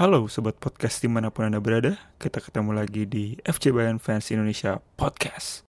Halo Sobat Podcast di mana pun Anda berada, kita ketemu lagi di FC Bayern Fans Indonesia Podcast.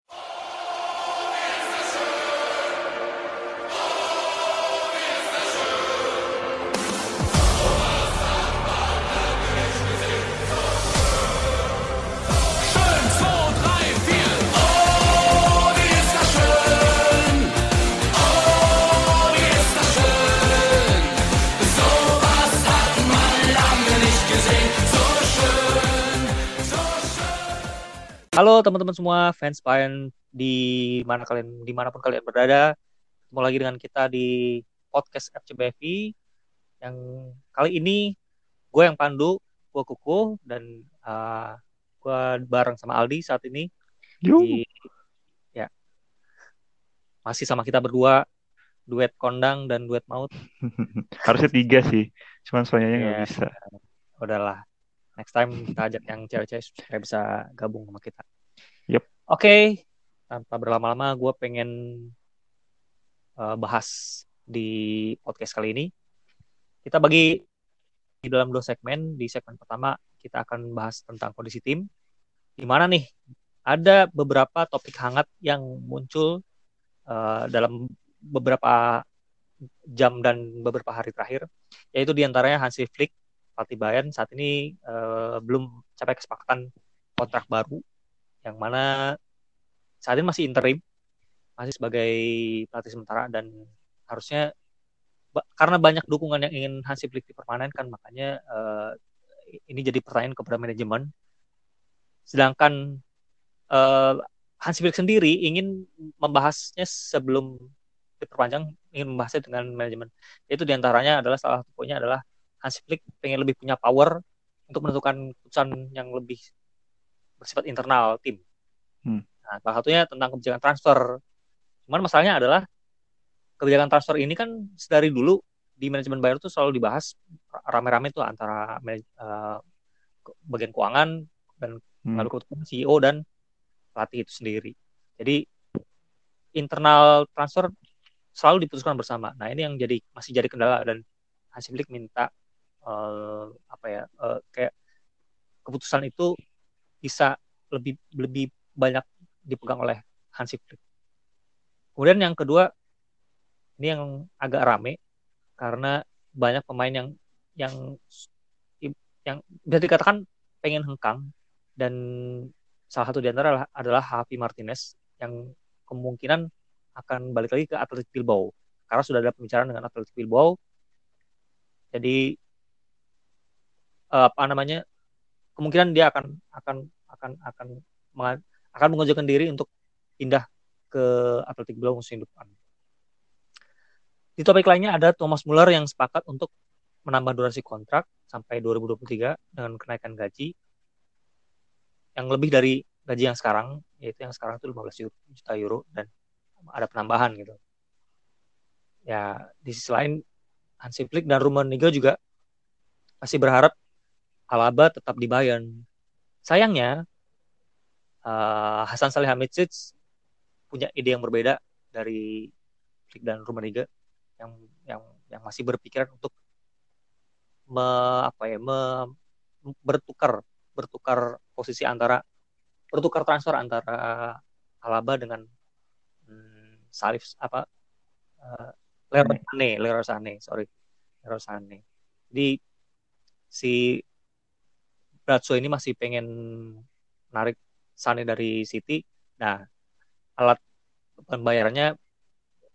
Halo teman-teman semua fans Bayern di mana kalian di mana pun kalian berada. Ketemu lagi dengan kita di podcast FCBFI yang kali ini gue yang pandu gue kuku dan uh, gue bareng sama Aldi saat ini. Di ya. Masih sama kita berdua duet kondang dan duet maut. Harusnya tiga sih, cuman soalnya nggak Ya. bisa. udahlah next time kita ajak yang cewek-cewek supaya bisa gabung sama kita. Yep. Oke, tanpa berlama-lama gue pengen uh, bahas di podcast kali ini. Kita bagi di dalam dua segmen. Di segmen pertama kita akan bahas tentang kondisi tim. Di mana nih ada beberapa topik hangat yang muncul uh, dalam beberapa jam dan beberapa hari terakhir, yaitu di antaranya Hansi Flick pelatih Bayern saat ini eh, belum capai kesepakatan kontrak baru yang mana saat ini masih interim masih sebagai pelatih sementara dan harusnya karena banyak dukungan yang ingin Hansi Flick dipermanenkan makanya eh, ini jadi pertanyaan kepada manajemen. Sedangkan eh, Hansi Flick sendiri ingin membahasnya sebelum diperpanjang ingin membahasnya dengan manajemen. Itu di antaranya adalah salah satu poinnya adalah Hansi Flick pengen lebih punya power untuk menentukan keputusan yang lebih bersifat internal tim. Hmm. Nah, salah satunya tentang kebijakan transfer. Cuman masalahnya adalah kebijakan transfer ini kan dari dulu di manajemen Bayern tuh selalu dibahas rame-rame tuh antara ke- bagian keuangan dan Hmm. lalu keputusan CEO dan pelatih itu sendiri. Jadi internal transfer selalu diputuskan bersama. Nah ini yang jadi masih jadi kendala dan Hansi Flick minta eh, apa ya eh, kayak keputusan itu bisa lebih lebih banyak dipegang oleh Hansi Flick. Kemudian yang kedua ini yang agak rame karena banyak pemain yang yang yang bisa dikatakan pengen hengkang dan salah satu di antara adalah, Javi Martinez yang kemungkinan akan balik lagi ke Athletic Bilbao karena sudah ada pembicaraan dengan Athletic Bilbao jadi apa namanya kemungkinan dia akan akan akan akan akan mengajukan diri untuk pindah ke Athletic Bilbao musim depan. Di topik lainnya ada Thomas Muller yang sepakat untuk menambah durasi kontrak sampai 2023 dengan kenaikan gaji yang lebih dari gaji yang sekarang yaitu yang sekarang itu 15 euro- juta euro dan ada penambahan gitu. Ya di sisi lain Hansi Flick dan Rummenigge juga masih berharap Alaba tetap di Bayern. Sayangnya eh, Hasan Salihamidzic punya ide yang berbeda dari Flick dan Rummenigge yang yang yang masih berpikiran untuk me, apa ya me- bertukar bertukar posisi antara bertukar transfer antara Alaba dengan hmm, Salif apa eh, Leroy Sané, Leroy Sané, sorry, Leroy Sané. Jadi si Brazzo ini masih pengen narik Sané dari City. Nah, alat pembayarannya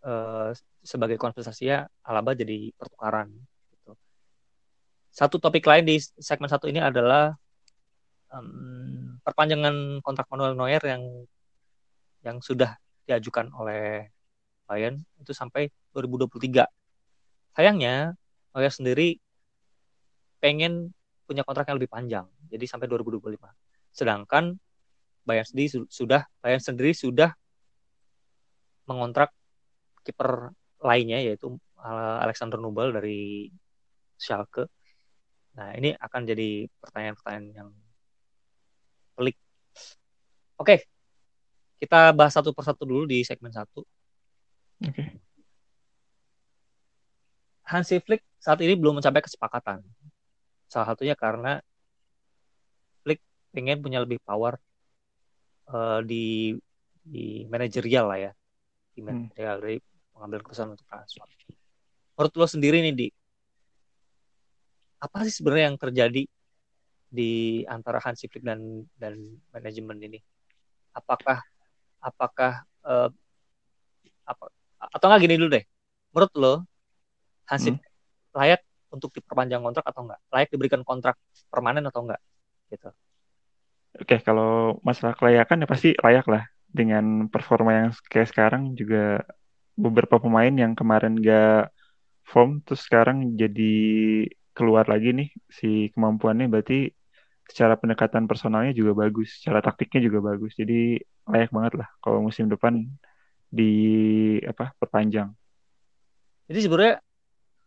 eh, sebagai kompensasinya Alaba jadi pertukaran. Gitu. Satu topik lain di segmen satu ini adalah em, perpanjangan kontrak Manuel Neuer yang yang sudah diajukan oleh Bayern itu sampai 2023. Sayangnya Neuer sendiri pengen punya kontrak yang lebih panjang, jadi sampai 2025. Sedangkan Bayern sendiri su- sudah Bayern sendiri sudah mengontrak kiper lainnya yaitu uh, Alexander Nubel dari Schalke. Nah, ini akan jadi pertanyaan-pertanyaan yang pelik. Oke, kita bahas satu persatu dulu di segmen satu. Oke. Hansi Flick saat ini belum mencapai kesepakatan salah satunya karena Flick pengen punya lebih power eh, di di manajerial lah ya di Hmm. manajerial dari pengambilan keputusan untuk transfer. Menurut lo sendiri nih di apa sih sebenarnya yang terjadi di antara Hansi Flick dan dan manajemen ini? Apakah apakah eh, apa atau enggak gini dulu deh. Menurut lo Hansi Hmm. Layak untuk diperpanjang kontrak atau enggak? Layak diberikan kontrak permanen atau enggak? Gitu. Oke, kalau masalah kelayakan ya pasti layak lah. Dengan performa yang kayak sekarang juga beberapa pemain yang kemarin gak form terus sekarang jadi keluar lagi nih si kemampuannya berarti secara pendekatan personalnya juga bagus, secara taktiknya juga bagus. Jadi layak banget lah kalau musim depan di apa perpanjang. Jadi sebenarnya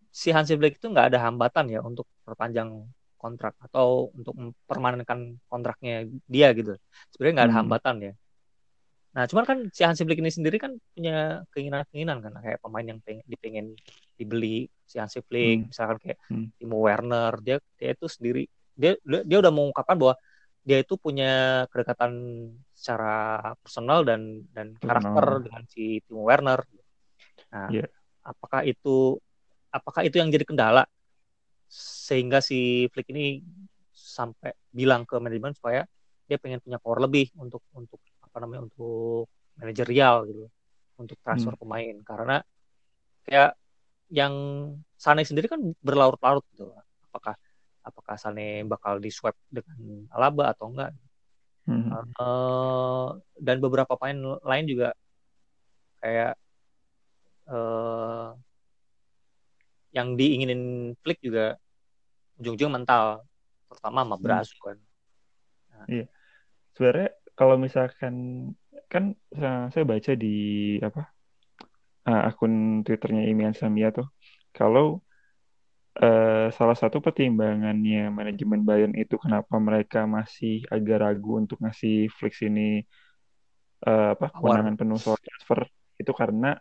si Hansi Flick itu nggak ada hambatan ya untuk perpanjang kontrak atau untuk mempermanenkan kontraknya dia gitu. Sebenarnya nggak ada Hmm. hambatan ya. Nah, cuman kan si Hansi Flick ini sendiri kan punya keinginan-keinginan kan kayak pemain yang pengen dipengen dibeli si Hansi Flick, Hmm. misalkan kayak Hmm. Timo Werner, dia dia itu sendiri dia dia udah mengungkapkan bahwa dia itu punya kedekatan secara personal dan dan karakter dengan si Timo Werner. Nah, Iya. apakah itu apakah itu yang jadi kendala sehingga si Flick ini sampai bilang ke manajemen supaya dia pengen punya power lebih untuk untuk apa namanya untuk manajerial gitu untuk transfer Hmm. pemain karena kayak yang Sane sendiri kan berlarut-larut gitu apakah apakah Sane bakal di swap dengan Alaba atau enggak Hmm. Eh, dan beberapa pemain lain juga kayak eh yang diinginin Flick juga ujung-ujung mental terutama sama Hmm. Brazu kan. Sebenarnya kalau misalkan kan saya, baca di apa eh, akun Twitternya Imian Samia tuh kalau eh, salah satu pertimbangannya manajemen Bayern itu kenapa mereka masih agak ragu untuk ngasih Flix ini eh, apa kewenangan penuh soal transfer itu karena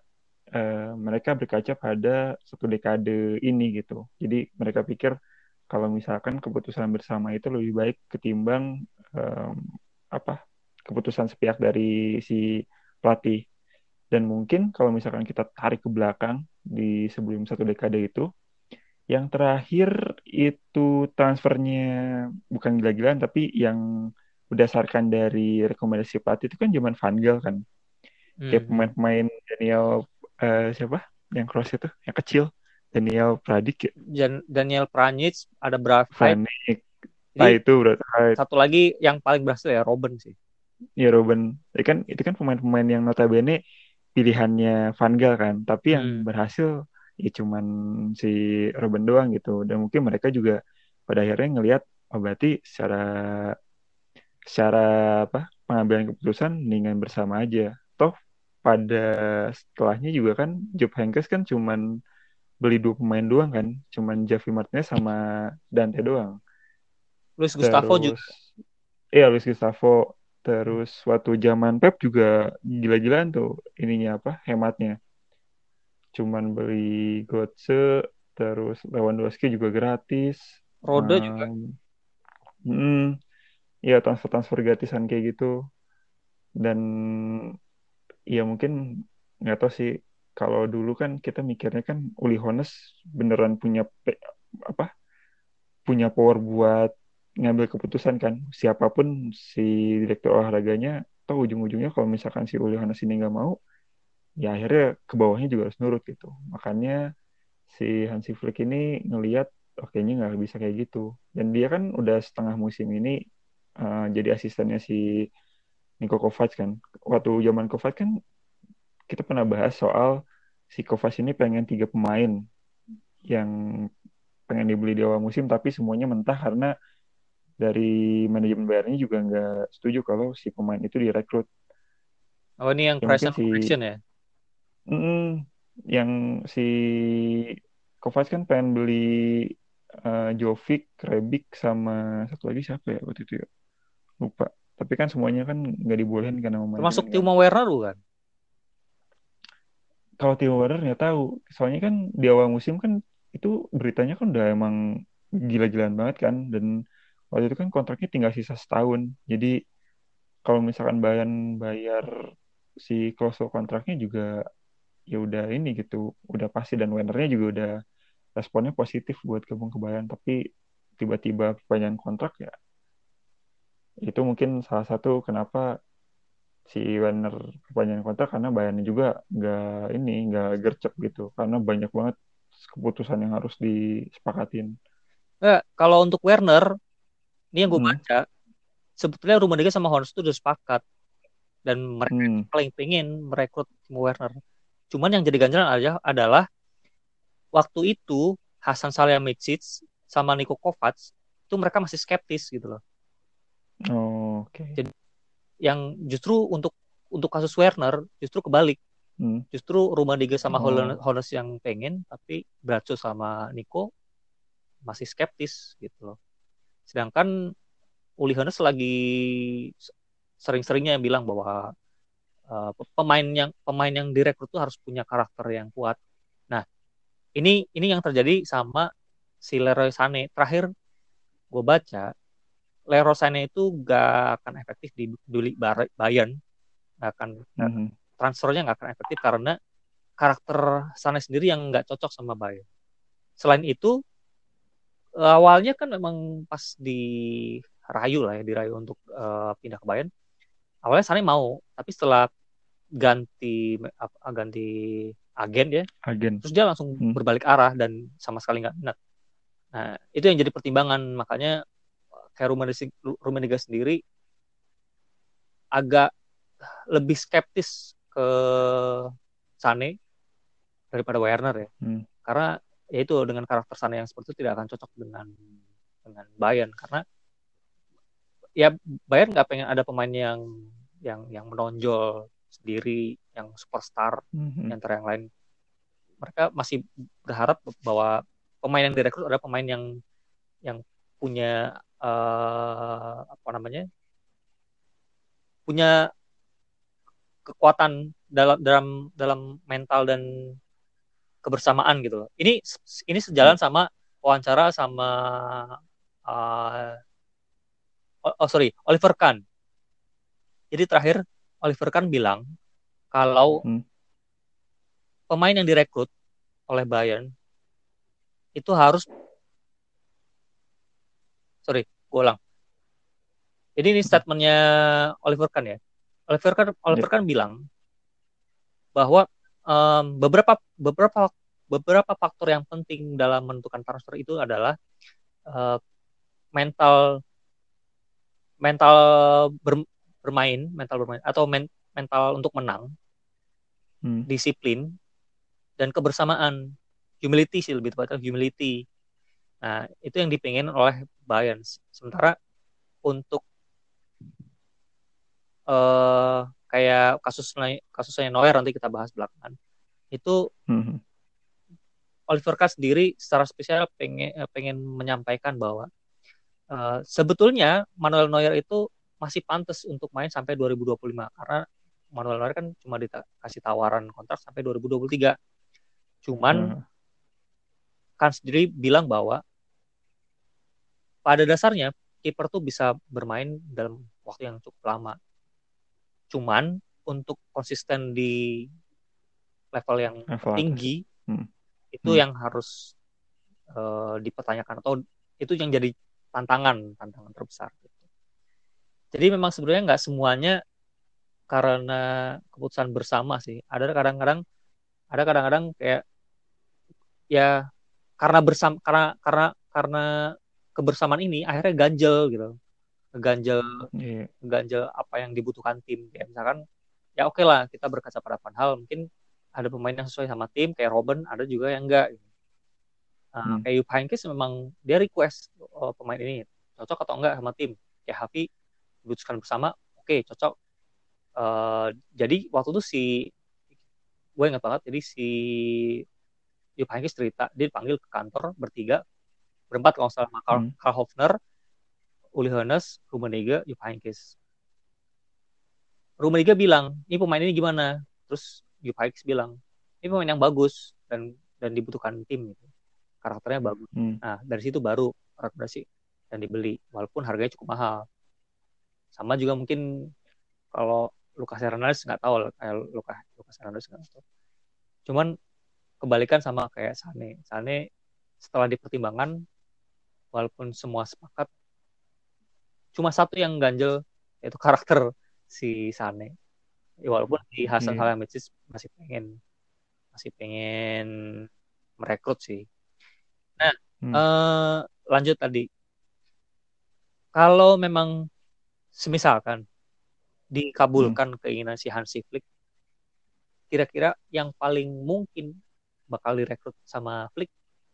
eh, mereka berkaca pada satu dekade ini gitu. Jadi mereka pikir kalau misalkan keputusan bersama itu lebih baik ketimbang em, apa keputusan sepihak dari si pelatih. Dan mungkin kalau misalkan kita tarik ke belakang di sebelum satu dekade itu, yang terakhir itu transfernya bukan gila-gilaan tapi yang berdasarkan dari rekomendasi pelatih itu kan zaman Van Gaal kan. Kayak Mhm. pemain-pemain Daniel eh, siapa? Yang cross itu, yang kecil. Daniel Pradik ya. Dan- Daniel Pranjic ada Braithwaite Vanek. Nah itu berarti satu lagi yang paling berhasil ya Robin sih ya Robin. Itu kan itu kan pemain-pemain yang notabene pilihannya Van Gaal kan. Tapi yang Hmm. berhasil ya cuman si Robin doang gitu. Dan mungkin mereka juga pada akhirnya ngelihat oh berarti secara secara apa pengambilan keputusan mendingan bersama aja. Pada setelahnya juga kan Job Heynckes kan cuman beli dua pemain doang kan, cuman Javi Martinez sama Dante doang. Luis Gustavo juga iya Luis Gustavo. Terus waktu zaman Pep juga gila-gilaan tuh ininya apa hematnya. Cuman beli Götze, terus Lewandowski juga gratis. Rode juga Um, mm, ya transfer-transfer gratisan kayak gitu. Dan ya mungkin nggak tahu sih. Kalau dulu kan kita mikirnya kan Uli Hones beneran punya apa punya power buat ngambil keputusan kan. Siapa pun si direktur olahraganya atau ujung-ujungnya kalau misalkan si Uli Hones ini nggak mau ya akhirnya ke bawahnya juga harus nurut gitu. Makanya si Hansi Flick ini ngelihat oh, kayaknya nggak bisa kayak gitu. Dan dia kan udah setengah musim ini uh, jadi asistennya si Niko Kovac kan waktu zaman Kovac kan kita pernah bahas soal si Kovac ini pengen tiga pemain yang pengen dibeli di awal musim tapi semuanya mentah karena dari manajemen Bayernnya juga nggak setuju kalau si pemain itu direkrut. oh ini yang Ya, present mungkin si- ya Mm, yang si Kovac kan pengen beli uh, Jovic, Rebic sama satu lagi siapa ya waktu itu ya? Lupa. Tapi kan semuanya kan nggak dibolehin karena manajemen termasuk kan. Timo Werner bukan Kalau Timo Werner nggak tahu. Soalnya kan di awal musim kan itu beritanya kan udah emang gila-gilaan banget kan. Dan waktu itu kan kontraknya tinggal sisa setahun. Jadi kalau misalkan Bayern bayar si klausul kontraknya juga ya udah ini gitu udah pasti. Dan Wernernya juga udah responnya positif buat gabung ke Bayern. Tapi tiba-tiba perpanjangan kontrak ya itu mungkin salah satu kenapa si Werner perpanjangan kontrak karena Bayern juga nggak ini nggak gercep gitu karena banyak banget keputusan yang harus disepakatin Nggak, kalau untuk Werner, ini yang gue Hmm. baca, sebetulnya Rummenigge sama Hornets itu udah sepakat dan mereka Hmm. paling pengen merekrut Timo Werner. Cuman yang jadi ganjalan aja adalah waktu itu Hasan Salihamidzic sama Niko Kovac itu mereka masih skeptis gitu loh. Oh, oke Jadi- Yang justru untuk untuk kasus Werner justru kebalik. Hmm. Justru Rummenigge sama Oh. Hornets yang pengen tapi Brazzo sama Niko masih skeptis gitu loh. Sedangkan Uli Hoeneß lagi sering-seringnya yang bilang bahwa uh, pemain yang pemain yang direkrut tuh harus punya karakter yang kuat. Nah, ini ini yang terjadi sama si Leroy Sané. Terakhir gue baca Leroy Sané itu gak akan efektif di Duli Bayern, gak akan Mhm. transfernya nggak akan efektif karena karakter Sané sendiri yang nggak cocok sama Bayern. Selain itu awalnya kan memang pas dirayu lah ya dirayu untuk eh, pindah ke Bayern. Awalnya Sané mau, tapi setelah ganti apa, ganti agen ya, agen terus dia langsung Hmm. berbalik arah dan sama sekali nggak minat. Nah itu yang jadi pertimbangan makanya kayak Rummenigge Rummenigge sendiri agak lebih skeptis ke Sané daripada Werner ya. Hmm. Karena ya itu dengan karakter Sané yang seperti itu tidak akan cocok dengan dengan Bayern karena ya Bayern nggak pengen ada pemain yang yang yang menonjol sendiri yang superstar Mhm. di antara yang lain. Mereka masih berharap bahwa pemain yang direkrut adalah pemain yang yang punya eh, apa namanya punya kekuatan dalam dalam dalam mental dan kebersamaan gitu loh. Ini ini sejalan sama wawancara sama uh, oh, oh, sorry Oliver Kahn. Jadi terakhir Oliver Kahn bilang kalau Hmm. pemain yang direkrut oleh Bayern itu harus sorry gue ulang. Jadi ini statementnya Oliver Kahn ya. Oliver Kahn Oliver Kahn bilang bahwa em, beberapa beberapa beberapa faktor yang penting dalam menentukan transfer itu adalah eh, mental mental ber- bermain mental bermain atau men- mental untuk menang Hmm. disiplin dan kebersamaan humility sih lebih tepatnya humility nah itu yang dipingin oleh Bayern sementara untuk eh kayak kasus kasusnya Neuer nanti kita bahas belakangan itu Mhm. Oliver Kahn sendiri secara spesial pengen pengen menyampaikan bahwa eh, sebetulnya Manuel Neuer itu masih pantas untuk main sampai 2025 karena Manuel Neuer kan cuma dikasih tawaran kontrak sampai 2023. Cuman Nah, Kahn sendiri bilang bahwa pada dasarnya kiper tuh bisa bermain dalam waktu yang cukup lama. Cuman untuk konsisten di level yang level tinggi Hmm. itu Hmm. yang harus eh, dipertanyakan atau itu yang jadi tantangan tantangan terbesar gitu. jadi memang sebenarnya nggak semuanya karena keputusan bersama sih ada kadang-kadang ada kadang-kadang kayak ya karena bersama karena karena karena kebersamaan ini akhirnya ganjel gitu ganjel Iya. ganjel apa yang dibutuhkan tim kayak misalkan ya oke lah kita berkaca pada hal mungkin ada pemain yang sesuai sama tim kayak Robin ada juga yang enggak gitu. Nah, Hmm. kayak Heynckes memang dia request oh, pemain ini cocok atau enggak sama tim kayak Hafi dibutuhkan bersama oke cocok Eh, jadi waktu itu si gue ingat banget jadi si Jupp Heynckes cerita dia dipanggil ke kantor bertiga berempat kalau nggak salah sama Karl, Hmm. Karl Hofner Uli Hoeneß Rummenigge Jupp Heynckes Rummenigge bilang ini pemain ini gimana terus Jupp Heynckes bilang ini pemain yang bagus dan dan dibutuhkan tim gitu. karakternya bagus. Hmm. Nah, dari situ baru rekomendasi dan dibeli walaupun harganya cukup mahal. Sama juga mungkin kalau Lucas Hernandez nggak tahu kayak Lucas Lucas Hernandez nggak tahu. Cuman kebalikan sama kayak Sane. Sane setelah dipertimbangkan walaupun semua sepakat cuma satu yang ganjel yaitu karakter si Sane. Ya, walaupun di Hasan Iya. Salihamidzic masih pengen masih pengen merekrut sih. Nah, Hmm. eh, lanjut tadi. Kalau memang semisalkan dikabulkan keinginan si Hansi Flick, kira-kira yang paling mungkin bakal direkrut sama Flick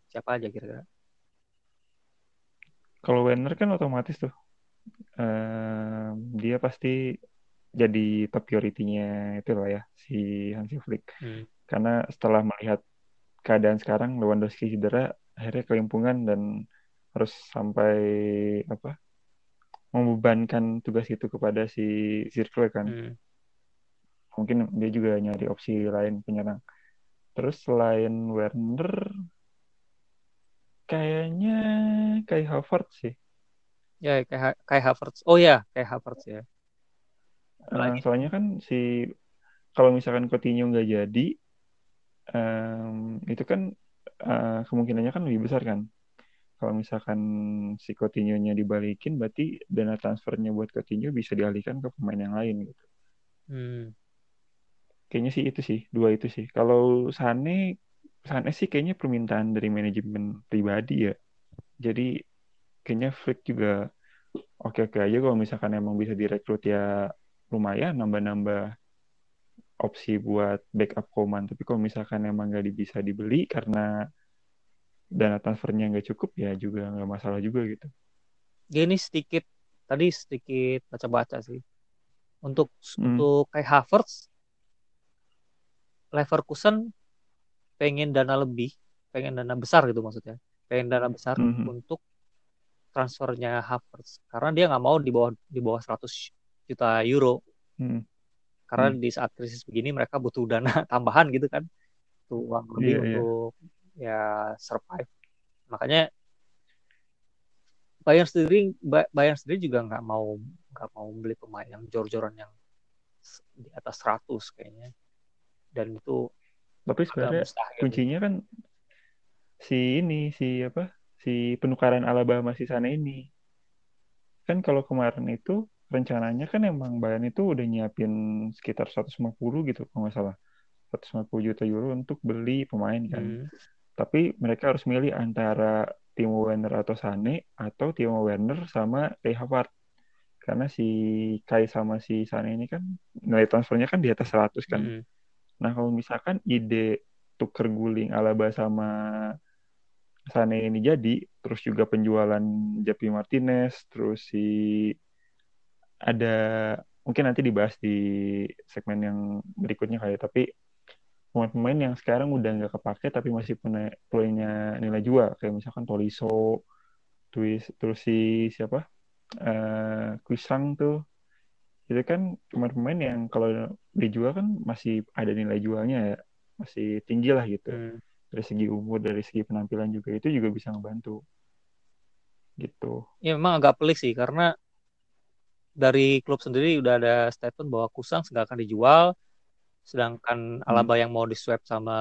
siapa aja kira-kira? Kalau Werner kan otomatis tuh em, dia pasti jadi top priority-nya itu lah ya si Hansi Flick. Hmm. Karena setelah melihat keadaan sekarang Lewandowski cedera, akhirnya kelimpungan dan harus sampai apa membebankan tugas itu kepada si Zirkle kan. Hmm. Mungkin dia juga nyari opsi lain penyerang. Terus selain Werner, kayaknya Kai Havertz sih. Ya kayak kayak Havertz. Oh ya, kayak Havertz ya. Lagi? soalnya kan si kalau misalkan Coutinho nggak jadi, em, itu kan eh, kemungkinannya kan lebih besar kan. Kalau misalkan si Coutinho-nya dibalikin, berarti dana transfernya buat Coutinho bisa dialihkan ke pemain yang lain gitu. Hmm. Kayaknya sih itu sih, dua itu sih. Kalau Sane, Sane sih kayaknya permintaan dari manajemen pribadi ya. Jadi kayaknya Flick juga oke-oke aja kalau misalkan emang bisa direkrut ya lumayan nambah-nambah opsi buat backup Koman. Tapi kalau misalkan emang nggak di- bisa dibeli karena dana transfernya nggak cukup ya juga nggak masalah juga gitu. Gini sedikit tadi sedikit baca-baca sih. Untuk Hmm. untuk kayak Havertz Leverkusen pengen dana lebih, pengen dana besar gitu maksudnya. Pengen dana besar Mhm. untuk transfernya Havertz karena dia nggak mau di bawah di bawah 100 juta euro. Hmm. Karena Hmm. di saat krisis begini mereka butuh dana tambahan gitu kan. Butuh uang lebih Iya, iya. untuk ya survive. Makanya Bayern sendiri Ba- Bayern sendiri juga nggak mau nggak mau beli pemain yang jor-joran yang di atas 100 kayaknya. Dan itu Tapi sebenarnya mustahil. kuncinya kan si ini si apa si penukaran Alaba sama si Sane ini kan kalau kemarin itu rencananya kan emang Bayern itu udah nyiapin sekitar 150 gitu kalau nggak salah 150 juta euro untuk beli pemain kan Hmm. tapi mereka harus milih antara Timo Werner atau Sane atau Timo Werner sama Kai Havertz karena si Kai sama si Sane ini kan nilai transfernya kan di atas 100 kan Hmm. Nah, kalau misalkan ide tuker guling Alaba sama Sane ini jadi, terus juga penjualan Japi Martinez, terus si ada mungkin nanti dibahas di segmen yang berikutnya kali ya, tapi pemain-pemain yang sekarang udah nggak kepake tapi masih punya punya nilai jual kayak misalkan Tolisso, terus terus si siapa? eh Kusang tuh itu kan pemain-pemain yang kalau dijual kan masih ada nilai jualnya ya masih tinggi lah gitu Hmm. dari segi umur dari segi penampilan juga itu juga bisa ngebantu gitu Ya memang agak pelik sih karena dari klub sendiri udah ada statement bahwa Kusang nggak akan dijual, sedangkan Alaba yang mau diswap sama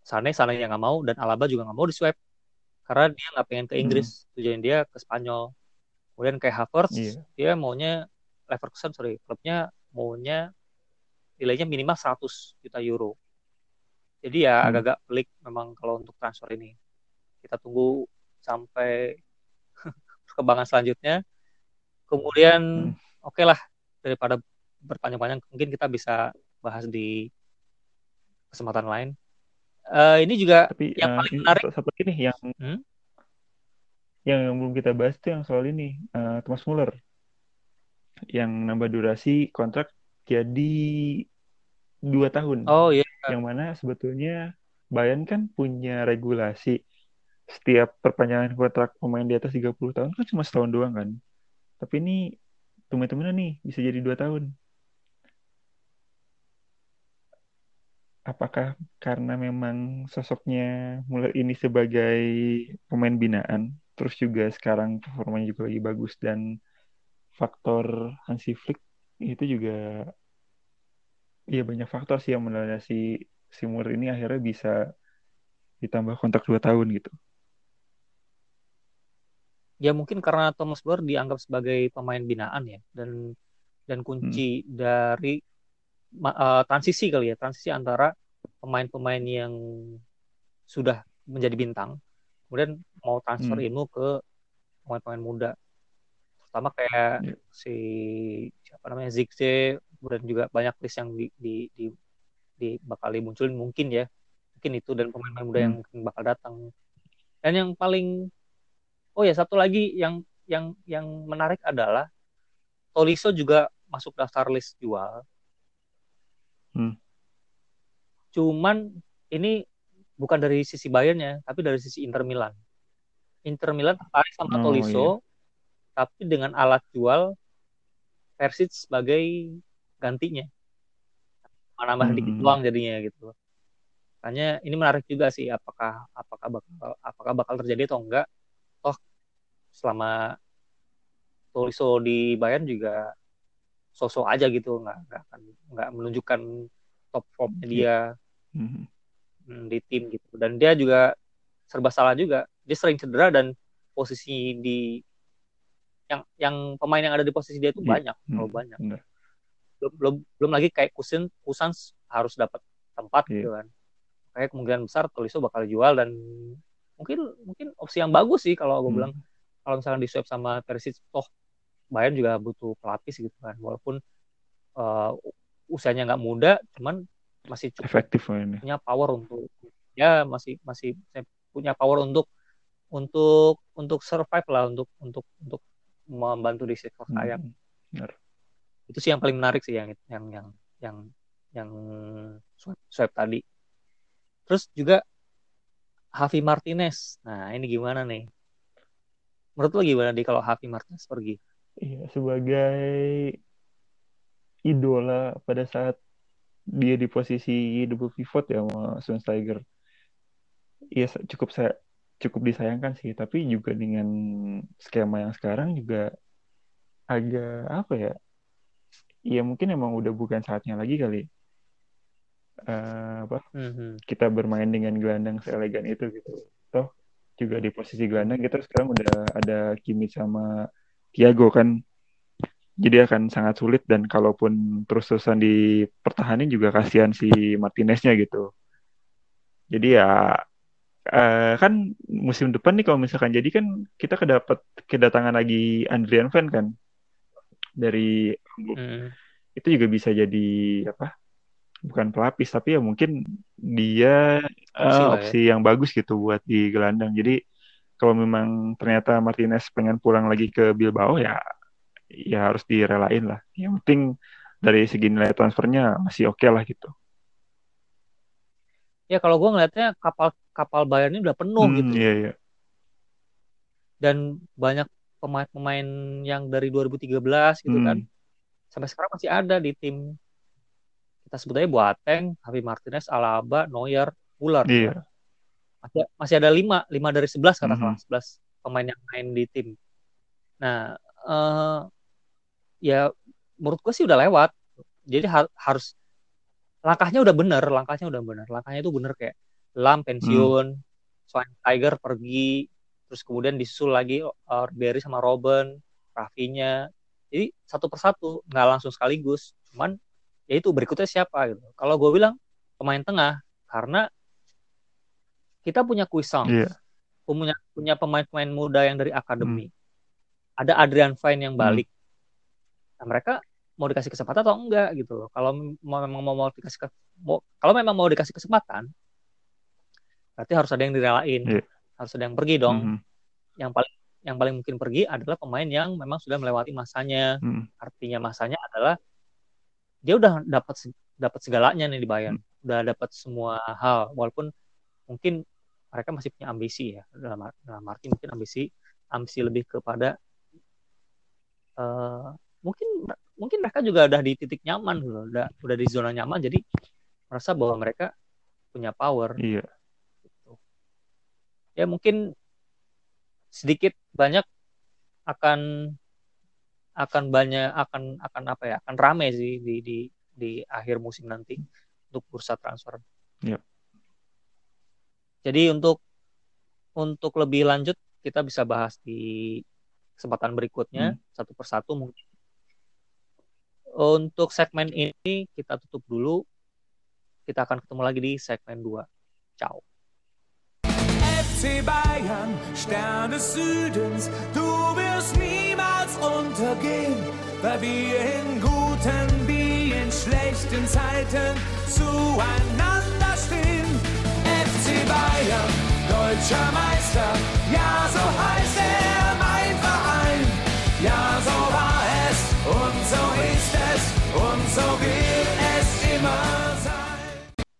Sane, Sane yang nggak mau dan Alaba juga nggak mau diswap karena dia nggak pengen ke Inggris, tujuan dia ke Spanyol. Kemudian kayak Havertz, Iya. dia maunya Leverkusen sorry, klubnya maunya nilainya minimal 100 juta euro. Jadi ya Hmm. agak-agak pelik memang kalau untuk transfer ini. Kita tunggu sampai perkembangan selanjutnya. Kemudian Hmm. oke lah daripada berpanjang-panjang mungkin kita bisa bahas di kesempatan lain. Eh, ini juga tapi yang eh, paling menarik satu lagi nih yang Hmm? yang belum kita bahas tuh yang soal ini eh, Thomas Muller yang nambah durasi kontrak jadi dua tahun oh iya yang mana sebetulnya Bayern kan punya regulasi setiap perpanjangan kontrak pemain di atas 30 tahun kan cuma setahun doang kan. Tapi ini teman-teman nih bisa jadi dua tahun. apakah karena memang sosoknya mulai ini sebagai pemain binaan, terus juga sekarang performanya juga lagi bagus dan faktor Hansi Flick itu juga ya banyak faktor sih yang melandasi si Moore ini akhirnya bisa ditambah kontrak 2 tahun gitu. Ya mungkin karena Thomas Bauer dianggap sebagai pemain binaan ya dan dan kunci dari ma- eh, transisi kali ya, transisi antara pemain-pemain yang sudah menjadi bintang kemudian mau transfer Hmm. ilmu ke pemain-pemain muda. Terutama kayak Iya. si siapa namanya Zigze kemudian juga banyak list yang di, di, di, di bakal dimunculin mungkin ya. Mungkin itu dan pemain-pemain muda yang Hmm. bakal datang. Dan yang paling oh ya satu lagi yang yang yang menarik adalah Tolisso juga masuk daftar list jual. Hmm. Cuman ini bukan dari sisi Bayern-nya, tapi dari sisi Inter Milan. Inter Milan tertarik sama Oh, Tolisso, tapi dengan alat jual Persic sebagai gantinya. Menambah dikit Hmm. doang jadinya gitu. Makanya ini menarik juga sih apakah apakah bakal apakah bakal terjadi atau enggak. Toh selama Tolisso di Bayern juga sosok aja gitu, nggak nggak akan nggak menunjukkan top formnya dia Mhm. hmm, di tim gitu. Dan dia juga serba salah juga. Dia sering cedera dan posisi di yang yang pemain yang ada di posisi dia itu Iya. banyak, Hmm, terlalu banyak. Belum belum, belum lagi kayak Kusin Kusans harus dapat tempat Iya. gitu kan. Kayak kemungkinan besar Tolisso bakal jual dan mungkin mungkin opsi yang bagus sih kalau gue Hmm. bilang kalau misalnya di swap sama Perisic toh Bayern juga butuh pelapis gitu kan walaupun eh, usianya nggak muda cuman masih cukup Efektif punya power untuk ya masih masih punya power untuk untuk untuk survive lah untuk untuk untuk membantu di sektor sayap Hmm. Benar. itu sih yang paling menarik sih yang yang yang yang yang swipe, swipe tadi terus juga Javi Martinez nah ini gimana nih menurut lo gimana di kalau Javi Martinez pergi Iya, sebagai idola pada saat dia di posisi double pivot ya sama Schweinsteiger. Iya, sa- cukup saya cukup disayangkan sih, tapi juga dengan skema yang sekarang juga agak apa ya? Iya, mungkin emang udah bukan saatnya lagi kali. Eh, apa? Mhm. kita bermain dengan gelandang seelegan itu gitu. Toh juga di posisi gelandang kita sekarang udah ada Kimi sama Thiago kan. Jadi akan sangat sulit dan kalaupun terus-terusan dipertahanin juga kasihan si Martineznya gitu. Jadi ya eh, kan musim depan nih kalau misalkan. Jadi kan kita kedapat kedatangan lagi Adrian Van kan? Dari Mhm. itu juga bisa jadi apa bukan pelapis tapi ya mungkin dia Opsi eh, lah ya. opsi yang bagus gitu buat di gelandang. Jadi kalau memang ternyata Martinez pengen pulang lagi ke Bilbao ya ya harus direlain lah. Yang penting dari segi nilai transfernya masih oke lah gitu. Ya kalau gue ngelihatnya kapal kapal Bayern ini udah penuh Hmm, gitu iya iya dan banyak pemain-pemain yang dari 2013 gitu Hmm, kan sampai sekarang masih ada di tim kita sebut aja Boateng, Javi Martinez, Alaba, Neuer, Muller. iya Masih, masih ada lima, lima dari sebelas katakanlah, Mhm. sebelas pemain yang main di tim. Nah, eh, ya menurut gue sih udah lewat. Jadi har- harus langkahnya udah bener, langkahnya udah bener. Langkahnya itu bener kayak Lam pensiun, Schweinsteiger pergi, terus kemudian disusul lagi uh, Ribery sama Robben, Rafinya. Jadi satu persatu, nggak langsung sekaligus. Cuman ya itu berikutnya siapa gitu. Kalau gue bilang pemain tengah karena kita punya Kuisang, iya punya punya pemain-pemain muda yang dari akademi. Ada Adrian Fine yang balik. Nah, mereka mau dikasih kesempatan atau enggak gitu loh. Kalau memang mau, mau dikasih ke- mau- kalau memang mau dikasih kesempatan, berarti harus ada yang direlain. Iya. Harus ada yang pergi dong. Mhm, Yang paling yang paling mungkin pergi adalah pemain yang memang sudah melewati masanya. mhm. Artinya masanya adalah dia udah dapat dapat segalanya nih di Bayern. Udah dapat semua hal walaupun mungkin mereka masih punya ambisi ya dalam, dalam arti mungkin ambisi ambisi lebih kepada eh, mungkin mungkin mereka juga udah di titik nyaman gitu udah udah di zona nyaman jadi merasa bahwa mereka punya power Iya. Ya mungkin sedikit banyak akan akan banyak akan akan apa ya akan rame sih di di di akhir musim nanti untuk bursa transfer. Iya. Jadi untuk untuk lebih lanjut kita bisa bahas di kesempatan berikutnya satu persatu mungkin. Untuk segmen ini kita tutup dulu. Kita akan ketemu lagi di segmen 2. Ciao. FC Bayern, Stern des Südens, du wirst niemals untergehen, weil wir in guten wie in schlechten Zeiten zueinander stehen. FC Bayern, deutscher Meister, ja so heißt er mein Verein, ja so war es und so ist es und so wird es immer sein.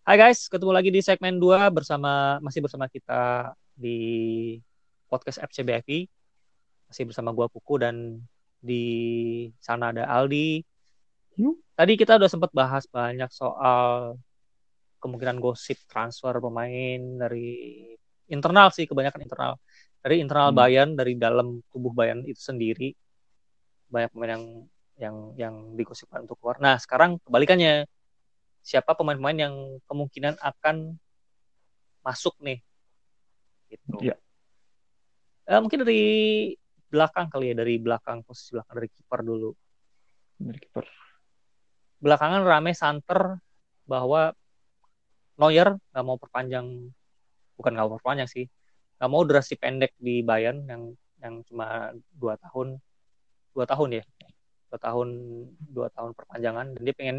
Hai guys, ketemu lagi di segmen 2 bersama masih bersama kita di podcast FCBFI. Masih bersama gua Puku dan di sana ada Aldi. Yuk. Tadi kita udah sempat bahas banyak soal kemungkinan gosip transfer pemain dari internal sih kebanyakan internal. Dari internal Hmm. Bayern, dari dalam tubuh Bayern itu sendiri banyak pemain yang yang yang digosipkan untuk keluar. Nah, sekarang kebalikannya siapa pemain-pemain yang kemungkinan akan masuk nih gitu. Iya. Eh, mungkin dari belakang kali ya dari belakang posisi belakang dari kiper dulu Dari kiper. belakangan rame santer bahwa Neuer nggak mau perpanjang bukan nggak mau perpanjang sih nggak mau durasi pendek di Bayern yang yang cuma dua tahun dua tahun ya dua tahun dua tahun perpanjangan dan dia pengen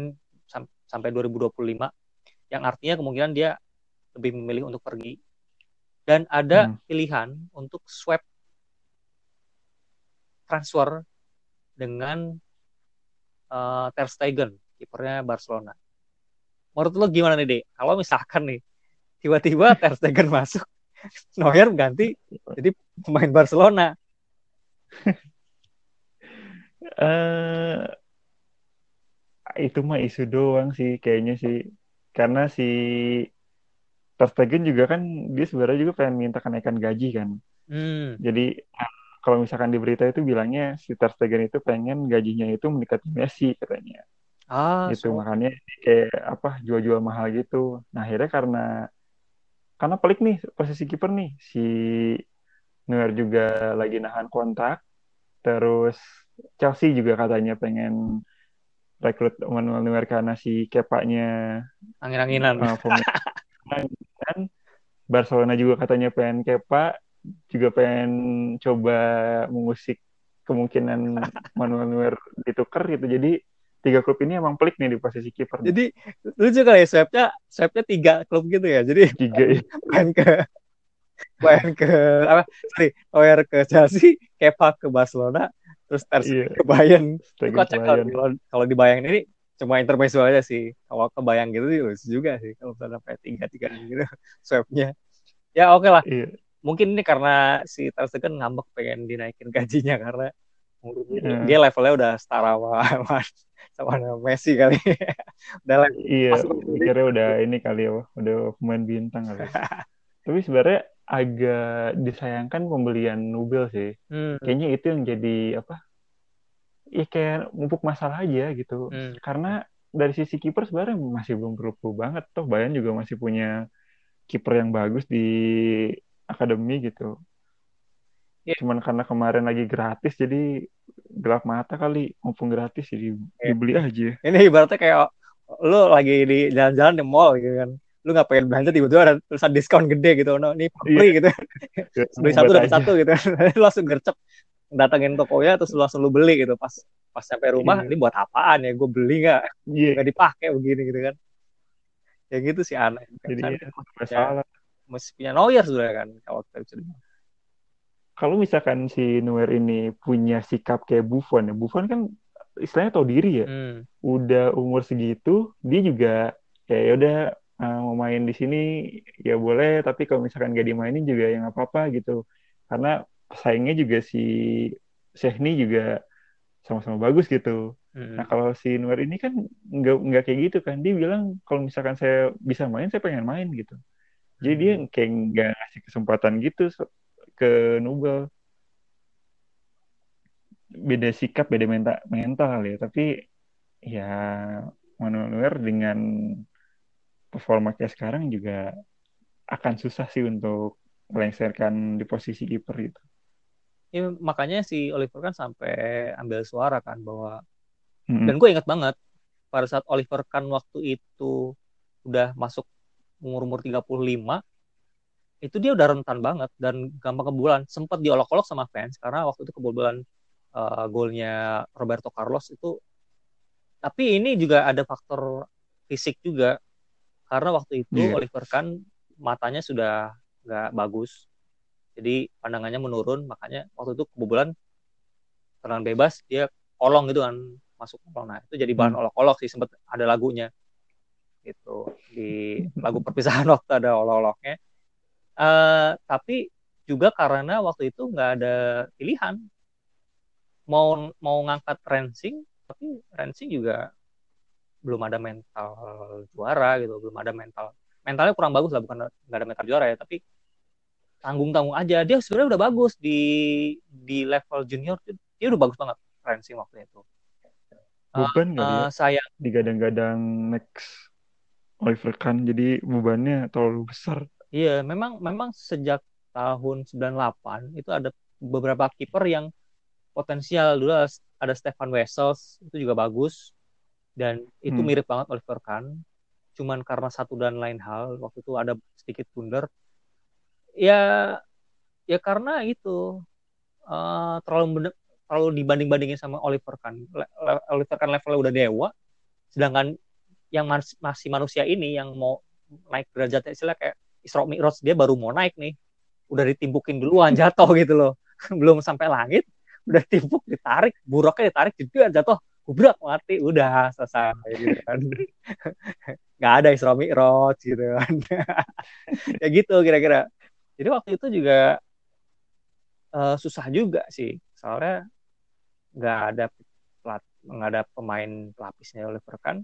sam- sampai 2025 yang artinya kemungkinan dia lebih memilih untuk pergi dan ada Hmm. pilihan untuk swap transfer dengan eh, Ter Stegen kipernya Barcelona. Menurut lo gimana nih, Dek? Kalau misalkan nih tiba-tiba Ter Stegen masuk, Neuer ganti jadi pemain Barcelona. eh itu mah isu doang sih kayaknya sih. Karena si Stegen juga kan dia sebenarnya juga pengen minta kenaikan gaji kan. Hmm, Jadi kalau misalkan di berita itu bilangnya si Ter Stegen itu pengen gajinya itu mendekati Messi katanya. ah, gitu so- makanya kayak apa jual-jual mahal gitu. Nah akhirnya karena karena pelik nih posisi kiper nih si Neuer juga lagi nahan kontak. Terus Chelsea juga katanya pengen rekrut Manuel Neuer karena si Kepanya angin-anginan. uh. Dan Barcelona juga katanya pengen Kepa, juga pengen coba mengusik kemungkinan Manuel Neuer ditukar gitu. Jadi tiga klub ini emang pelik nih di posisi kiper. Jadi lucu kali ya swapnya, swapnya tiga klub gitu ya. Jadi tiga ya. main ke main ke apa? Sorry, Neuer ke Chelsea, Kepa ke Barcelona, terus Ter Iya. ke Kocak Bayern. kalau- kalau dibayangin ini cuma intermezzo aja sih. Kalau kebayang gitu sih lucu juga sih kalau misalnya sampai tiga tiga gitu swapnya. Ya oke lah. Iya. Mungkin ini karena si Ter Stegen ngambek pengen dinaikin gajinya karena Iya. dia levelnya udah setara sama sama, Messi kali. udah level Iya, mikirnya udah ini kali ya, udah pemain bintang kali. Tapi sebenarnya agak disayangkan pembelian Nubel sih. Hmm, Kayaknya itu yang jadi apa? Ya kayak mumpuk masalah aja gitu. hmm. Karena dari sisi kiper sebenarnya masih belum perlu banget. Toh Bayern juga masih punya kiper yang bagus di akademi gitu. Iya. Cuman karena kemarin lagi gratis jadi gelap mata kali mumpung gratis jadi Iya. dibeli aja. Ini ibaratnya kayak lu lagi di jalan-jalan di mall gitu kan. Lu nggak pengen belanja tiba-tiba ada tulisan diskon gede gitu. No, ini free gitu. Beli satu dapat satu gitu. lu langsung gercep datengin tokonya terus lu langsung lu beli gitu pas pas sampai rumah Iya. ini buat apaan ya gue beli nggak Iya. nggak dipakai begini gitu kan ya gitu sih aneh Jadi Kan ya, masalah. mesti punya Neuer sudah kan kalau kita bisa. Kalau misalkan si Neuer ini punya sikap kayak Buffon ya, Buffon kan istilahnya tahu diri ya. hmm. Udah umur segitu, dia juga kayak ya udah eh, mau main di sini ya boleh, tapi kalau misalkan gak dimainin juga ya nggak apa-apa gitu. Karena pesaingnya juga si Chesney juga sama-sama bagus gitu. Hmm. Nah kalau si Nuer ini kan nggak nggak kayak gitu kan. Dia bilang kalau misalkan saya bisa main, saya pengen main gitu. Jadi dia Hmm. kayak nggak ngasih kesempatan gitu ke Nubel. Beda sikap, beda mental, mental ya. Tapi ya Manuel Neuer dengan performa kayak sekarang juga akan susah sih untuk melengsarkan di posisi kiper itu. Ya, makanya si Oliver kan sampai ambil suara kan bahwa Mm-mm. dan gue inget banget pada saat Oliver Kahn waktu itu udah masuk umur-umur 35 itu dia udah rentan banget dan gampang kebobolan sempat diolok-olok sama fans karena waktu itu kebobolan uh, golnya Roberto Carlos itu tapi ini juga ada faktor fisik juga karena waktu itu Iya. Oliver Kahn matanya sudah nggak bagus jadi pandangannya menurun makanya waktu itu kebobolan tendangan bebas dia kolong gitu kan masuk kolong. Nah itu jadi bahan Hmm. olok-olok sih sempat ada lagunya. Gitu di lagu perpisahan waktu ada olok-oloknya. Eh, tapi juga karena waktu itu nggak ada pilihan. Mau mau ngangkat Rensing tapi Rensing juga belum ada mental juara gitu belum ada mental mentalnya kurang bagus lah bukan nggak ada mental juara ya tapi tanggung tanggung aja dia sebenarnya udah bagus di di level junior dia udah bagus banget Rensing waktu itu Beban kali ya Eh, saya digadang-gadang next Oliver Kahn jadi bebannya terlalu besar. Iya, memang memang sejak tahun 98 itu ada beberapa kiper yang potensial dulu ada, ada Stefan Wessels itu juga bagus dan itu Hmm. mirip banget Oliver Kahn. Cuman karena satu dan lain hal waktu itu ada sedikit blunder. Ya ya karena itu eh, terlalu terlalu dibanding-bandingin sama Oliver Kahn. Le- Oliver Kahn levelnya udah dewa, sedangkan yang mas- masih manusia ini yang mau naik derajatnya istilah kayak Isra Mi'raj dia baru mau naik nih. Udah ditimpukin duluan jatuh gitu loh. Belum sampai langit udah timpuk ditarik buruknya ditarik juga jatuh. Gubrak mati udah selesai gitu kan. Nggak ada Isra Mi'raj gitu kan. Ya gitu kira-kira jadi waktu itu juga eh, susah juga sih soalnya nggak ada pelat nggak ada pemain pelapisnya Oliver Kahn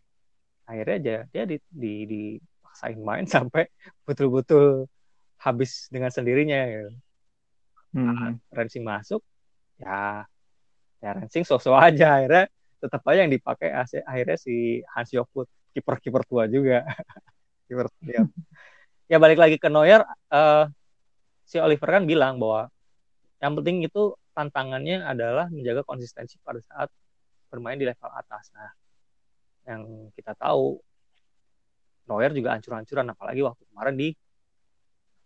akhirnya aja dia di, di, dipaksain main sampai betul-betul habis dengan sendirinya gitu. Hmm. Rensing masuk ya ya Rensing sosok aja akhirnya tetap aja yang dipakai akhirnya si Hans Jokut kiper-kiper tua juga kiper ya. ya balik lagi ke Neuer eh, si Oliver kan bilang bahwa yang penting itu tantangannya adalah menjaga konsistensi pada saat bermain di level atas nah yang kita tahu Neuer juga ancur-ancuran apalagi waktu kemarin di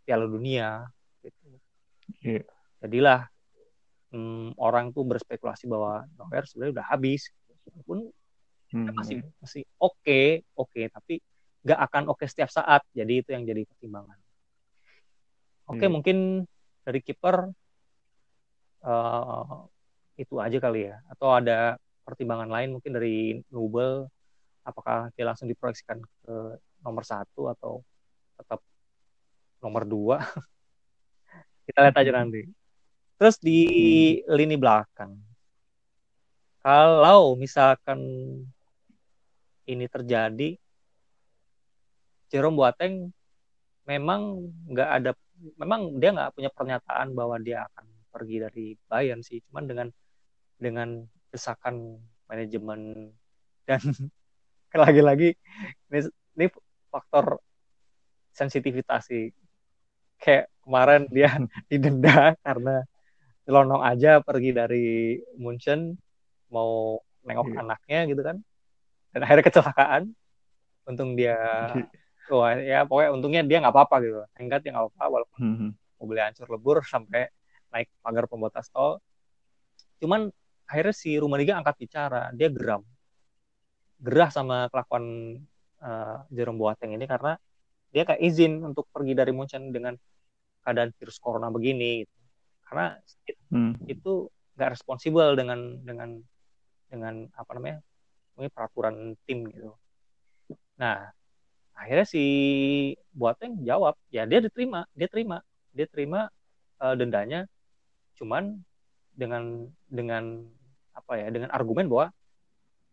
Piala Dunia gitu. Iya. Jadilah hmm, orang tuh berspekulasi bahwa Neuer sebenarnya udah habis walaupun Hmm. masih masih oke oke tapi nggak akan oke setiap saat jadi itu yang jadi pertimbangan oke Iya. mungkin dari kiper eh, itu aja kali ya. Atau ada pertimbangan lain mungkin dari Nubel? Apakah dia langsung diproyeksikan ke nomor satu atau tetap nomor dua? Kita lihat aja nanti. Terus di lini belakang. Kalau misalkan ini terjadi Jerome Boateng memang nggak ada memang dia nggak punya pernyataan bahwa dia akan pergi dari Bayern sih. Cuman dengan dengan desakan manajemen dan lagi-lagi ini, ini faktor sensitivitas sih. Kayak kemarin dia didenda karena nyelonong aja pergi dari Munchen mau nengok Iya. anaknya gitu kan. Dan akhirnya kecelakaan. Untung dia wah ya pokoknya untungnya dia nggak apa-apa gitu enggak dia nggak apa-apa walaupun Hmm. mobilnya hancur lebur sampai naik pagar pembatas tol cuman akhirnya si Rumaniga angkat bicara dia geram gerah sama kelakuan eh, Jerome Boateng ini karena dia kayak izin untuk pergi dari Munchen dengan keadaan virus corona begini gitu. karena Hmm. itu nggak responsibel dengan dengan dengan apa namanya mungkin peraturan tim gitu. Nah akhirnya si Boateng jawab ya dia diterima dia terima dia terima eh, dendanya cuman dengan dengan apa ya dengan argumen bahwa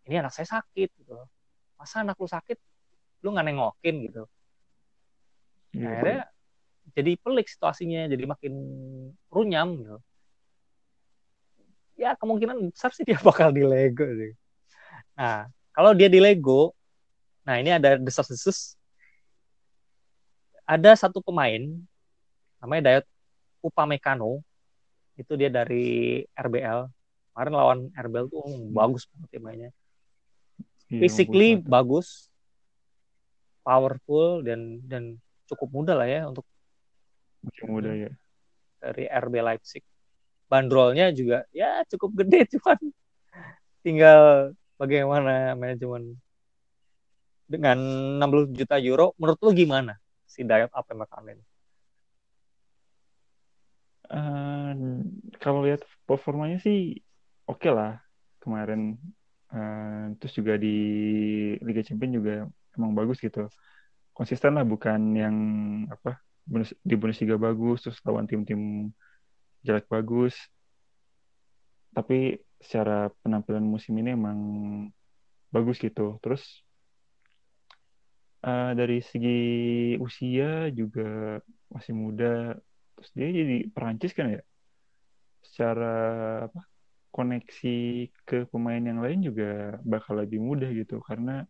ini anak saya sakit gitu. Masa anak lu sakit lu nggak nengokin gitu. Iya, akhirnya jadi pelik situasinya jadi makin runyam gitu. Ya kemungkinan besar sih dia bakal di Lego sih. Nah kalau dia di Lego nah ini ada desas-desus. Ada satu pemain namanya Dayot Upamecano. Itu dia dari RBL kemarin lawan RBL tuh oh, bagus banget ya mainnya. Iya, physically bagus powerful dan dan cukup muda lah ya untuk masih muda ya. dari RB Leipzig. Bandrolnya juga ya cukup gede cuman tinggal bagaimana manajemen dengan 60 juta euro menurut lu gimana si Dayot apa ini? Eh, kalau lihat performanya sih oke lah kemarin. Eh, terus juga di Liga Champions juga emang bagus gitu. Konsisten lah bukan yang apa di Bundesliga bagus terus lawan tim-tim jelek bagus. Tapi secara penampilan musim ini emang bagus gitu. Terus eh, dari segi usia juga masih muda. Terus dia jadi Perancis kan ya. Secara apa koneksi ke pemain yang lain juga bakal lebih mudah gitu karena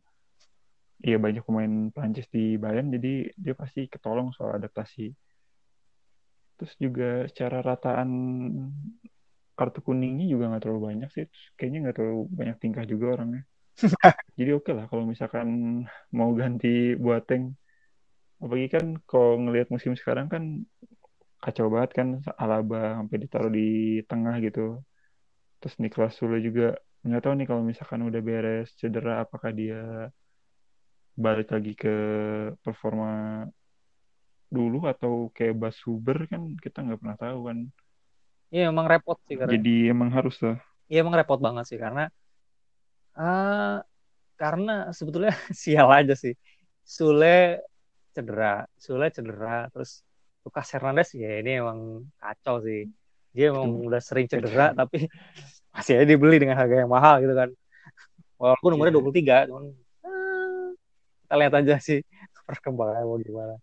Iya banyak pemain Prancis di Bayern jadi dia pasti ketolong soal adaptasi. Terus juga secara rataan kartu kuningnya juga nggak terlalu banyak sih. Terus kayaknya nggak terlalu banyak tingkah juga orangnya. jadi oke lah kalau misalkan mau ganti Boateng. Apalagi kan kalau ngelihat musim sekarang kan kacau banget kan Alaba sampai ditaruh di tengah gitu. Terus Niklas Sule juga nggak tahu nih kalau misalkan udah beres cedera apakah dia balik lagi ke performa dulu atau kayak Bas Huber kan kita nggak pernah tahu kan. Iya emang repot sih karena Jadi emang harus lah. Iya emang repot banget sih karena eh karena sebetulnya sial aja sih. Sule cedera, Sule cedera, terus Lucas Hernandez ya ini emang kacau sih. Dia emang Itu- udah sering cedera tapi masih aja dibeli dengan harga yang mahal gitu kan. Walaupun umurnya Iya. 23, cuman eh, kita lihat aja sih perkembangannya mau gimana.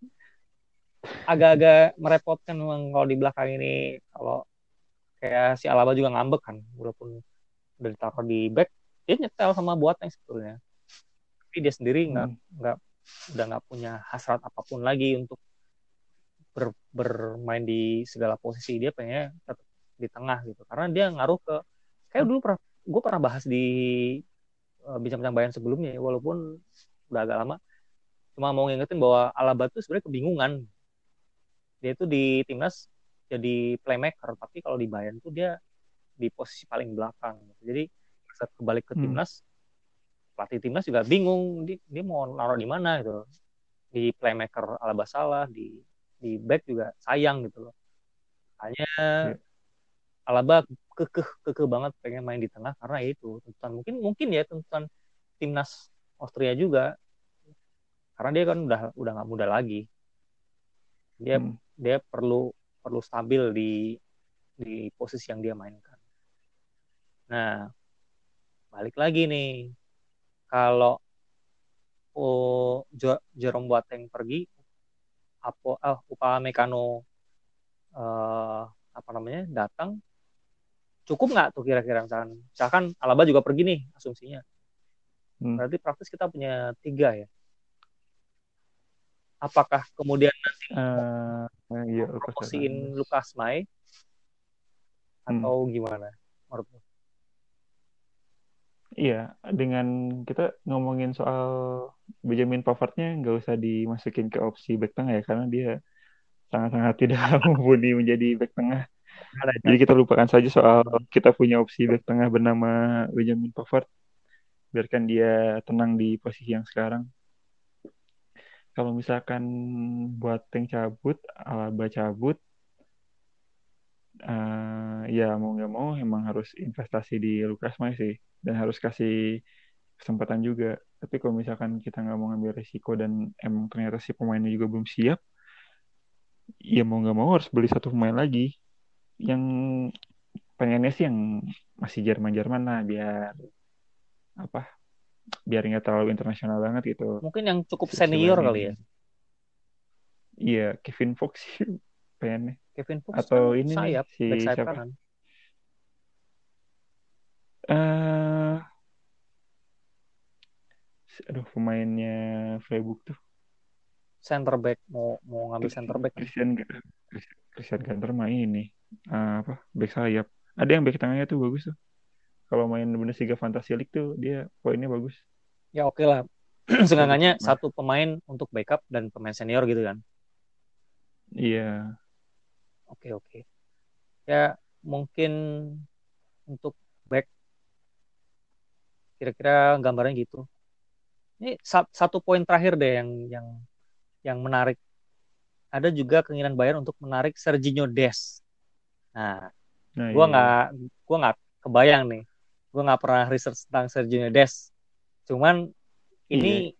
Agak-agak merepotkan memang kalau di belakang ini kalau kayak si Alaba juga ngambek kan walaupun udah ditaruh di back dia nyetel sama Boateng sebetulnya. Tapi dia sendiri nggak Hmm. nggak udah nggak punya hasrat apa pun lagi untuk ber- bermain di segala posisi. Dia pengen tetap di tengah gitu. Karena dia ngaruh ke kayak dulu pernah gue pernah bahas di uh, bincang-bincang bayan sebelumnya ya, walaupun udah agak lama. Cuma mau ngingetin bahwa Alaba tuh sebenarnya kebingungan. Dia itu di timnas jadi playmaker tapi kalau di Bayern tuh dia di posisi paling belakang. Jadi saat kembali ke Hmm. timnas pelatih timnas juga bingung dia, dia mau naruh di mana gitu di playmaker Alaba salah di di back juga sayang gitu loh hanya Iya. Alaba kekeh kekeh banget pengen main di tengah karena ya itu tuntutan mungkin mungkin ya tuntutan timnas Austria juga karena dia kan udah udah nggak muda lagi dia Hmm. dia perlu perlu stabil di di posisi yang dia mainkan. Nah, balik lagi nih. Kalau oh, Jo- Jerome Boateng pergi, apa ah Upamecano eh, apa namanya datang, cukup nggak tuh kira-kira misalkan, misalkan Alaba juga pergi nih asumsinya. Hmm. Berarti praktis kita punya tiga ya. Apakah kemudian Eh, iya, Lucas promosiin. Lukas Mai Hmm. atau gimana menurut lu? Iya, dengan kita ngomongin soal Benjamin Pavardnya nggak usah dimasukin ke opsi back tengah ya, karena dia sangat-sangat tidak mumpuni menjadi back tengah. Jadi kita lupakan saja soal kita punya opsi back tengah bernama Benjamin Pavard. Biarkan dia tenang di posisi yang sekarang. Kalau misalkan Boateng cabut, Alaba cabut, eh, ya mau nggak mau emang harus investasi di Lucas Moura sih dan harus kasih kesempatan juga. Tapi kalau misalkan kita nggak mau ngambil risiko dan emang ternyata si pemainnya juga belum siap, ya mau nggak mau harus beli satu pemain lagi yang pengennya sih yang masih Jerman-Jerman lah biar apa biar nggak terlalu internasional banget gitu. Mungkin yang cukup senior selain kali ya. Iya, Kevin Fox sih pengennya. Kevin Fox Atau kan ini nih, sayap, si sayap siapa? kanan. Aduh pemainnya Freiburg tuh Center back mau mau ngambil center back. Christian Christian Ganter mah ini eh, apa back sayap. Ada yang back tengahnya tuh bagus tuh. Kalau main Bundesliga Fantasy League tuh dia poinnya bagus. Ya oke lah. Seenggaknya Nah. satu pemain untuk backup dan pemain senior gitu kan. Iya. Oke oke. Ya mungkin untuk back kira-kira gambarnya gitu. Ini sa- satu poin terakhir deh yang yang yang menarik. Ada juga keinginan Bayern untuk menarik Serginho Des. Nah, Nah, gua iya. nggak gua nggak kebayang nih. Gua nggak pernah research tentang Serginho Des. Cuman ini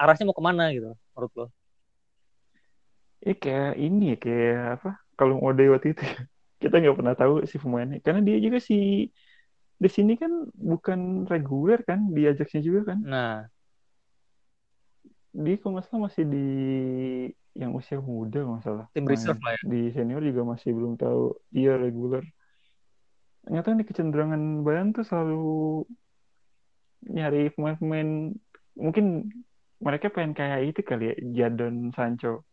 arahnya mau ke mana gitu menurut lo? Ya kayak ini ya kayak apa? Kalau Ode waktu itu kita nggak pernah tahu si pemainnya karena dia juga si di sini kan bukan reguler kan di Ajaxnya juga kan Nah, dia kalau nggak salah masih di yang usia muda kalau nggak salah. Tim reserve lah ya. di senior juga masih belum tahu. Iya reguler ternyata nih kecenderungan Bayern tuh selalu nyari pemain-pemain. Mungkin mereka pengen kayak itu kali ya Jadon Sancho.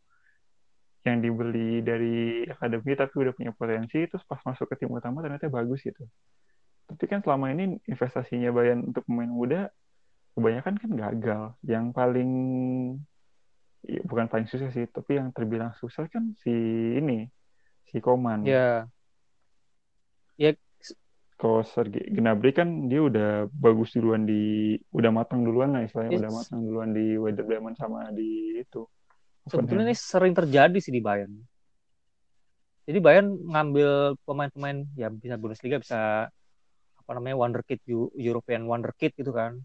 Yang dibeli dari akademi tapi udah punya potensi terus pas masuk ke tim utama ternyata bagus gitu. Tapi kan selama ini investasinya Bayern untuk pemain muda kebanyakan kan gagal yang paling ya, bukan paling susah sih tapi yang terbilang susah kan si ini si Koman Ya, kalau Sergei Gnabry kan dia udah bagus duluan di udah matang duluan lah istilahnya Yes. udah matang duluan di Werder Bremen sama di itu sebetulnya ini sering terjadi sih di Bayern. Jadi Bayern ngambil pemain-pemain ya bisa Bundesliga bisa apa namanya wonderkid Eu- European wonderkid gitu kan.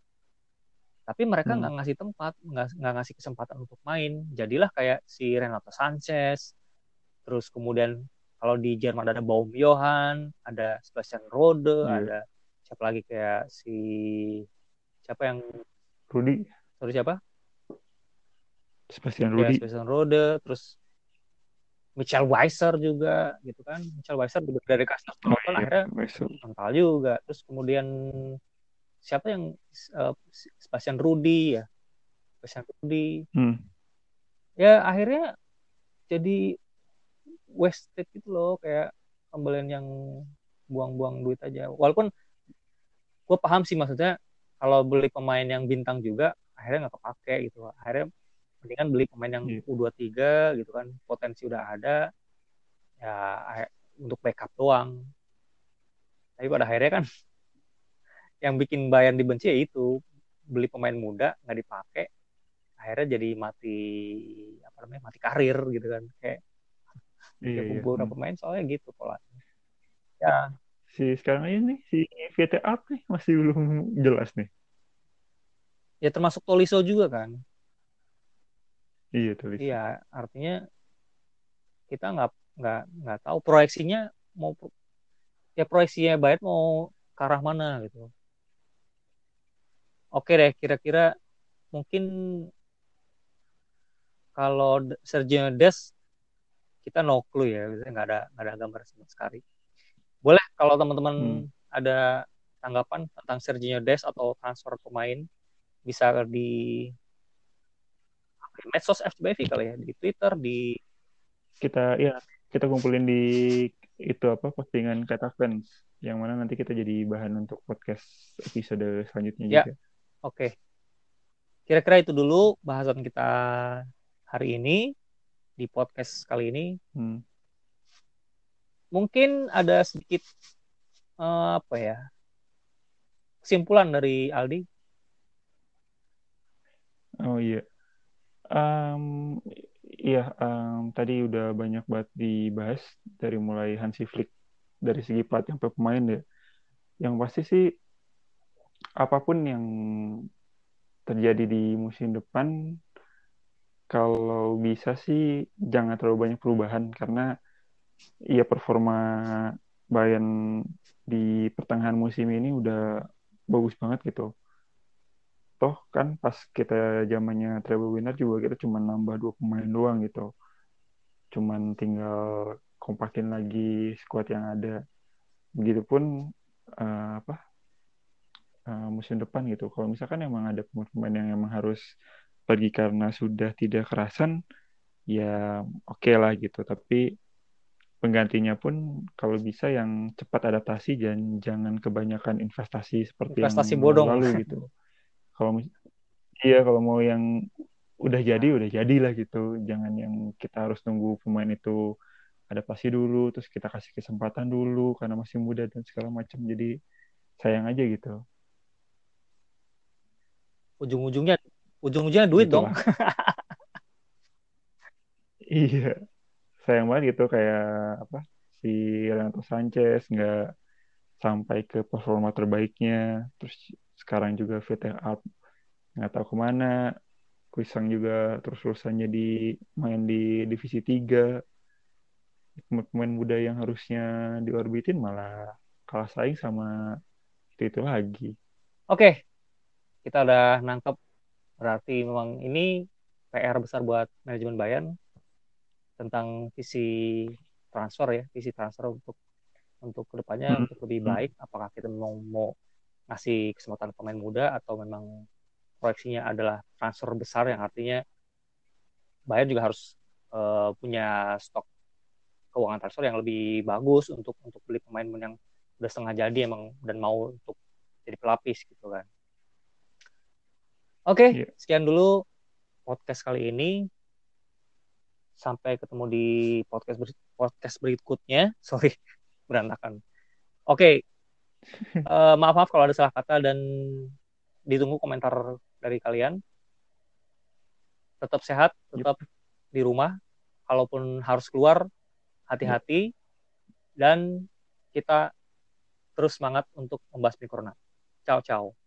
Tapi mereka Hmm. nggak ngasih tempat, nggak ngasih kesempatan untuk main. Jadilah kayak si Renato Sanchez. Terus kemudian kalau di Jerman ada Baum Johann, ada Sebastian Rode, Iya. ada siapa lagi kayak si siapa yang Rudi sorry siapa? Sebastian Ya, Rudi Sebastian Rode, terus Michel Weiser juga gitu kan. Michel Weiser juga dari Castor oh iya akhirnya mental juga. Terus kemudian siapa yang eh, Sebastian Rudi ya. Sebastian Rudi. hmm. Ya akhirnya jadi wasted gitu loh kayak pembelian yang buang-buang duit aja. Walaupun gue paham sih maksudnya kalau beli pemain yang bintang juga akhirnya nggak kepake gitu. Akhirnya mendingan beli pemain yang Iya. U23 gitu kan potensi udah ada ya untuk backup doang. Tapi pada akhirnya kan yang bikin Bayern dibenci ya itu. Beli pemain muda nggak dipakai akhirnya jadi mati apa namanya mati karir gitu kan. Kayak iya, ya iya. beberapa Hmm. pemain soalnya gitu polanya. Ya. Si sekarang aja nih si VTA nih masih belum jelas nih. Ya termasuk Tolisso juga kan. Iya tulis iya artinya kita nggak nggak nggak tahu proyeksinya mau ya proyeksinya Bayern mau ke arah mana gitu oke deh kira-kira mungkin kalau Sergio Des kita no clue ya nggak ada nggak ada gambar sama sekali boleh kalau teman-teman Hmm. ada tanggapan tentang Sergio Des atau transfer pemain bisa di ya, medsos FCBV kali ya di Twitter di kita ya kita kumpulin di itu apa postingan kata fans yang mana nanti kita jadi bahan untuk podcast episode selanjutnya Ya. juga oke kira-kira itu dulu bahasan kita hari ini di podcast kali ini Hmm. mungkin ada sedikit eh, apa ya kesimpulan dari Aldi Oh iya. Em, iya, em, tadi udah banyak banget dibahas dari mulai Hansi Flick dari segi pelatih sampai pemain ya. Yang pasti sih apa pun yang terjadi di musim depan kalau bisa sih jangan terlalu banyak perubahan karena ya performa Bayern di pertengahan musim ini udah bagus banget gitu. toh kan pas kita zamannya treble winner juga kita cuma nambah dua pemain doang gitu cuman tinggal kompakin lagi squad yang ada begitupun uh, apa uh, musim depan gitu kalau misalkan emang ada pemain-pemain yang emang harus pergi karena sudah tidak kerasan ya oke okay lah gitu tapi penggantinya pun kalau bisa yang cepat adaptasi dan jangan kebanyakan investasi seperti investasi yang bodong lalu gitu. Kalau iya kalau mau yang udah jadi udah jadilah gitu. Jangan yang kita harus nunggu pemain itu adaptasi dulu terus kita kasih kesempatan dulu karena masih muda dan segala macam. Jadi sayang aja gitu. Ujung-ujungnya ujung-ujungnya duit gitu. dong. iya. Sayang banget gitu kayak apa si Renato Sanchez nggak sampai ke performa terbaiknya. Terus sekarang juga VTA nggak tahu ke mana. Kuisang juga terus-terusannya di main di divisi 3 pemain muda yang harusnya diorbitin malah kalah saing sama itu itu lagi. Oke, kita udah nangkep berarti memang ini PR besar buat manajemen Bayern tentang visi transfer ya, visi transfer untuk untuk ke depannya hmm. untuk lebih hmm. baik. Apakah kita mau mau ngasih kesempatan pemain muda atau memang proyeksinya adalah transfer besar yang artinya Bayern juga harus uh, punya stok keuangan transfer yang lebih bagus untuk untuk beli pemain yang udah setengah jadi emang dan mau untuk jadi pelapis gitu kan. Oke, okay, iya. yeah. sekian dulu podcast kali ini sampai ketemu di podcast ber podcast berikutnya. Sorry, berantakan. Oke, okay. uh, eh, maaf maaf kalau ada salah kata dan ditunggu komentar dari kalian. Tetap sehat, tetap yep. di rumah. Kalaupun harus keluar, hati-hati. Yep. Dan kita terus semangat untuk membahas corona. Ciao, ciao.